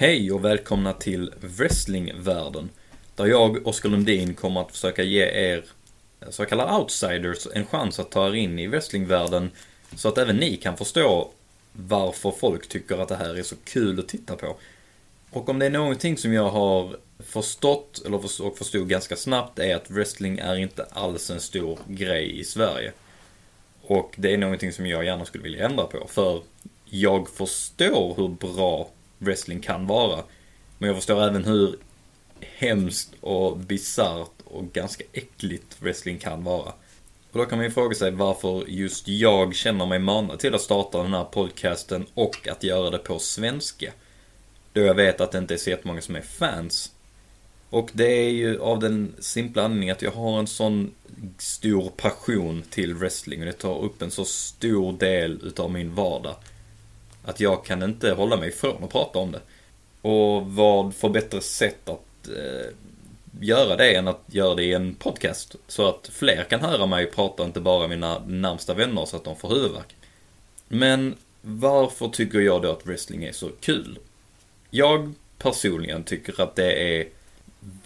Hej och välkomna till Wrestlingvärlden. Där jag, Oskar Lundin, kommer att försöka ge er eh, så kallade outsiders en chans att ta er in i wrestlingvärlden så att även ni kan förstå varför folk tycker att det här är så kul att titta på. Och om det är någonting som jag har förstått, eller och förstod ganska snabbt, är att wrestling är inte alls en stor grej i Sverige. Och det är någonting som jag gärna skulle vilja ändra på, för jag förstår hur bra wrestling kan vara. Men jag förstår även hur hemskt och bisarrt och ganska äckligt wrestling kan vara. Och då kan man ju fråga sig varför just jag känner mig manad till att starta den här podcasten och att göra det på svenska. Då jag vet att det inte är så jättemånga som är fans. Och det är ju av den simpla anledningen att jag har en sån stor passion till wrestling och det tar upp en så stor del utav min vardag. Att jag kan inte hålla mig ifrån att prata om det. Och vad för bättre sätt att eh, göra det än att göra det i en podcast. Så att fler kan höra mig prata, inte bara mina närmsta vänner så att de får huvudvärk. Men varför tycker jag då att wrestling är så kul? Jag personligen tycker att det är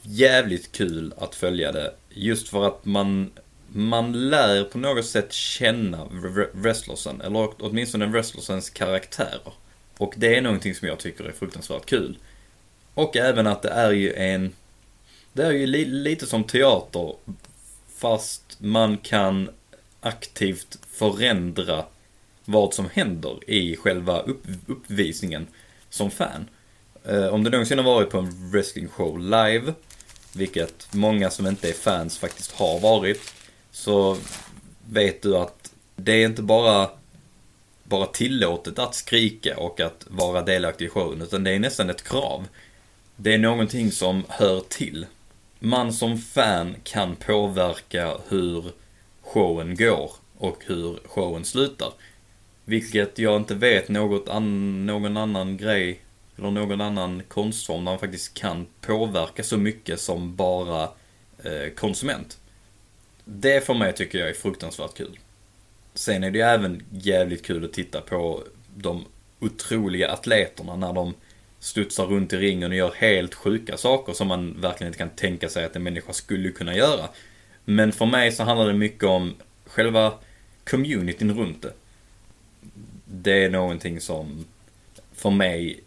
jävligt kul att följa det. Just för att man, man lär på något sätt känna wrestlersen, eller åtminstone wrestlersens karaktärer. Och det är någonting som jag tycker är fruktansvärt kul. Och även att det är ju en det är ju li lite som teater, fast man kan aktivt förändra vad som händer i själva upp uppvisningen som fan. Eh, om du någonsin har varit på en wrestling-show live, vilket många som inte är fans faktiskt har varit, så vet du att det är inte bara, bara tillåtet att skrika och att vara delaktig i showen, utan det är nästan ett krav. Det är någonting som hör till man som fan kan påverka hur showen går och hur showen slutar. Vilket jag inte vet något an någon annan grej eller någon annan konstform där man faktiskt kan påverka så mycket som bara eh, konsument. Det för mig tycker jag är fruktansvärt kul. Sen är det ju även jävligt kul att titta på de otroliga atleterna när de studsar runt i ringen och gör helt sjuka saker som man verkligen inte kan tänka sig att en människa skulle kunna göra. Men för mig så handlar det mycket om själva communityn runt det. Det är någonting som för mig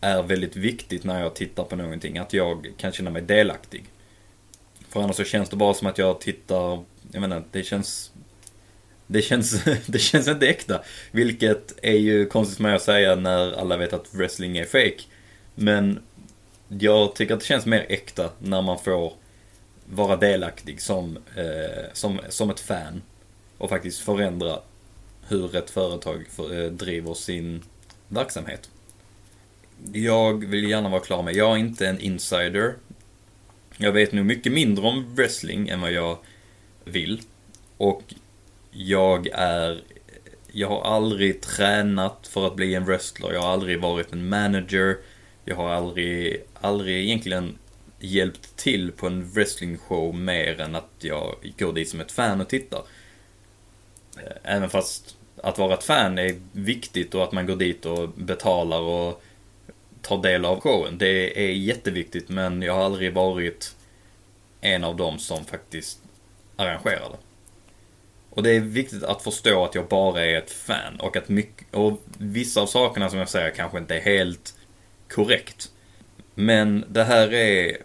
är väldigt viktigt när jag tittar på någonting, att jag kan känna mig delaktig. För annars så känns det bara som att jag tittar, jag menar, det känns det känns, det känns inte äkta. Vilket är ju konstigt för mig att säga när alla vet att wrestling är fake. Men jag tycker att det känns mer äkta när man får vara delaktig som, eh, som, som ett fan. Och faktiskt förändra hur ett företag för, eh, driver sin verksamhet. Jag vill gärna vara klar med, jag är inte en insider. Jag vet nog mycket mindre om wrestling än vad jag vill. Och jag är jag har aldrig tränat för att bli en wrestler, jag har aldrig varit en manager, jag har aldrig, aldrig egentligen hjälpt till på en wrestlingshow mer än att jag går dit som ett fan och tittar. Eh, även fast att vara ett fan är viktigt och att man går dit och betalar och tar del av showen. Det är jätteviktigt men jag har aldrig varit en av dem som faktiskt arrangerar det. Och det är viktigt att förstå att jag bara är ett fan och att mycket, och vissa av sakerna som jag säger kanske inte är helt korrekt. Men det här är,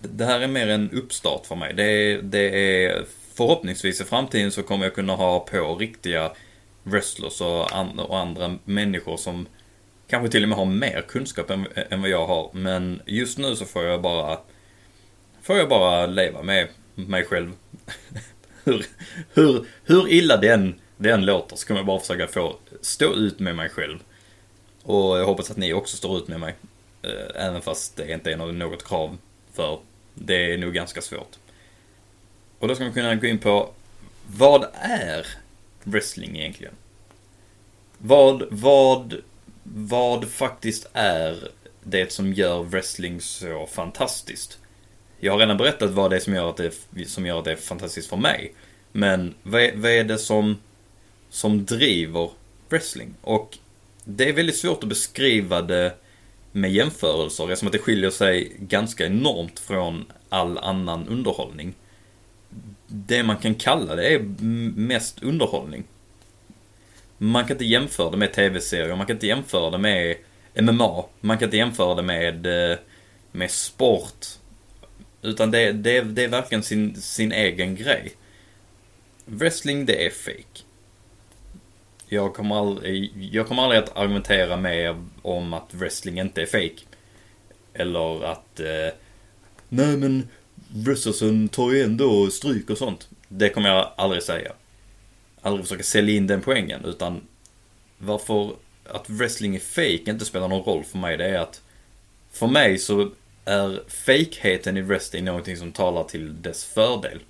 det här är mer en uppstart för mig. Det är, det är förhoppningsvis i framtiden så kommer jag kunna ha på riktiga wrestlers och, and, och andra människor som kanske till och med har mer kunskap än, än vad jag har. Men just nu så får jag bara, får jag bara leva med mig själv. hur, hur, hur illa den, den låter så kommer jag bara försöka få stå ut med mig själv. Och jag hoppas att ni också står ut med mig. Eh, även fast det inte är något krav för det är nog ganska svårt. Och då ska man kunna gå in på vad är wrestling egentligen? Vad, vad, vad faktiskt är det som gör wrestling så fantastiskt? Jag har redan berättat vad det är som gör att det, som gör att det är fantastiskt för mig. Men vad är, vad är det som, som driver wrestling? Och det är väldigt svårt att beskriva det med jämförelser eftersom att det skiljer sig ganska enormt från all annan underhållning. Det man kan kalla det är mest underhållning. Man kan inte jämföra det med tv-serier, man kan inte jämföra det med MMA, man kan inte jämföra det med, eh, med sport. Utan det, det, det är verkligen sin, sin egen grej. Wrestling, det är fake. Jag kommer aldrig, jag kommer aldrig att argumentera med om att wrestling inte är fake. Eller att, eh, nej men wrestlersen tar ju ändå stryk och sånt. Det kommer jag aldrig säga. Aldrig försöka sälja in den poängen, utan varför att wrestling är fake inte spelar någon roll för mig, det är att för mig så är fejkheten i wrestling någonting som talar till dess fördel.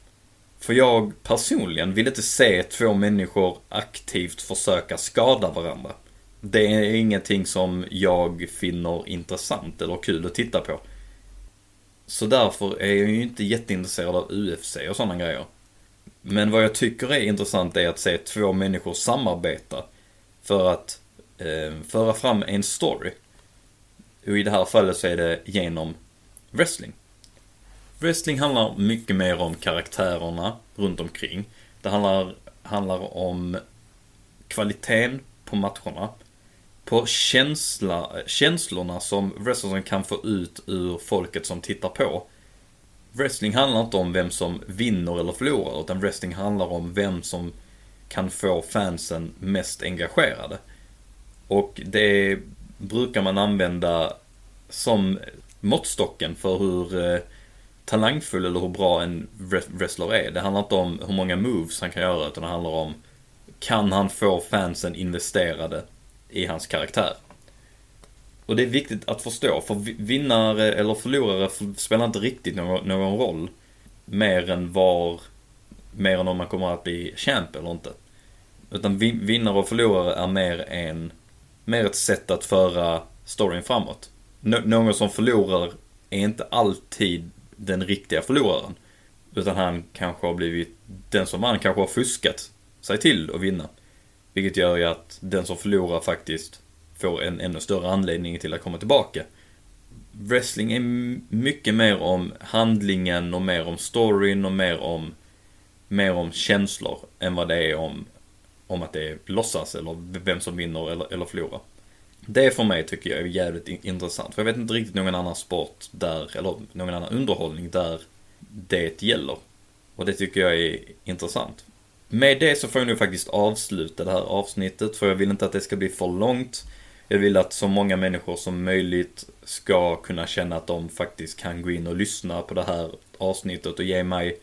För jag personligen vill inte se två människor aktivt försöka skada varandra. Det är ingenting som jag finner intressant eller kul att titta på. Så därför är jag ju inte jätteintresserad av UFC och sådana grejer. Men vad jag tycker är intressant är att se två människor samarbeta för att eh, föra fram en story. Och i det här fallet så är det genom wrestling. Wrestling handlar mycket mer om karaktärerna runt omkring. Det handlar, handlar om kvaliteten på matcherna. På känsla, känslorna som wrestlern kan få ut ur folket som tittar på. Wrestling handlar inte om vem som vinner eller förlorar, utan wrestling handlar om vem som kan få fansen mest engagerade. Och det brukar man använda som måttstocken för hur eh, talangfull eller hur bra en wrestler är. Det handlar inte om hur många moves han kan göra, utan det handlar om kan han få fansen investerade i hans karaktär. Och det är viktigt att förstå, för vinnare eller förlorare spelar inte riktigt någon, någon roll. Mer än var, mer än om man kommer att bli champ eller inte. Utan vinnare och förlorare är mer en, mer ett sätt att föra storyn framåt. Nå någon som förlorar är inte alltid den riktiga förloraren. Utan han kanske har blivit, den som vann kanske har fuskat sig till att vinna. Vilket gör ju att den som förlorar faktiskt får en ännu större anledning till att komma tillbaka. Wrestling är mycket mer om handlingen och mer om storyn och mer om, mer om känslor än vad det är om, om att det är låtsas eller vem som vinner eller, eller förlorar. Det för mig tycker jag är jävligt intressant. För jag vet inte riktigt någon annan sport där, eller någon annan underhållning där det gäller. Och det tycker jag är intressant. Med det så får jag nu faktiskt avsluta det här avsnittet för jag vill inte att det ska bli för långt. Jag vill att så många människor som möjligt ska kunna känna att de faktiskt kan gå in och lyssna på det här avsnittet och ge mig,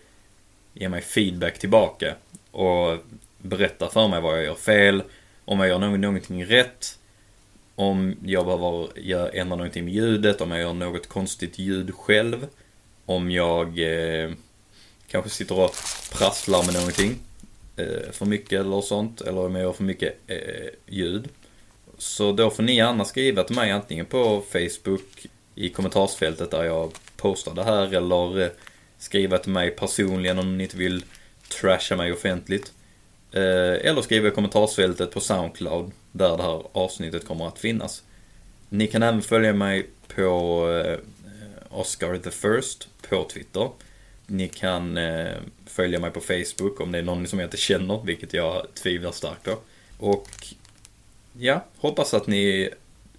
ge mig feedback tillbaka. Och berätta för mig vad jag gör fel, om jag gör någonting rätt, om jag behöver ändra någonting med ljudet, om jag gör något konstigt ljud själv, om jag eh, kanske sitter och prasslar med någonting eh, för mycket eller sånt, eller om jag gör för mycket eh, ljud. Så då får ni gärna skriva till mig antingen på Facebook i kommentarsfältet där jag postar det här eller eh, skriva till mig personligen om ni inte vill trasha mig offentligt. Eh, eller skriva i kommentarsfältet på Soundcloud där det här avsnittet kommer att finnas. Ni kan även följa mig på eh, Oscar the First på Twitter. Ni kan följa mig på Facebook om det är någon som jag inte känner, vilket jag tvivlar starkt på. Och ja, hoppas att ni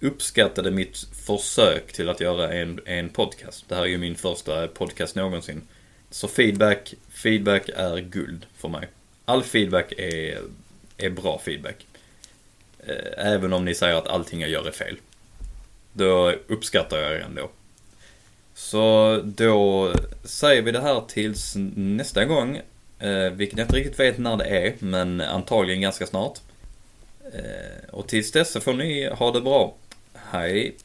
uppskattade mitt försök till att göra en, en podcast. Det här är ju min första podcast någonsin. Så feedback, feedback är guld för mig. All feedback är, är bra feedback. Eh, även om ni säger att allting jag gör är fel. Då uppskattar jag er ändå. Så då säger vi det här tills nästa gång. Eh, vilket jag inte riktigt vet när det är, men antagligen ganska snart. Eh, och tills dess så får ni ha det bra. Hej!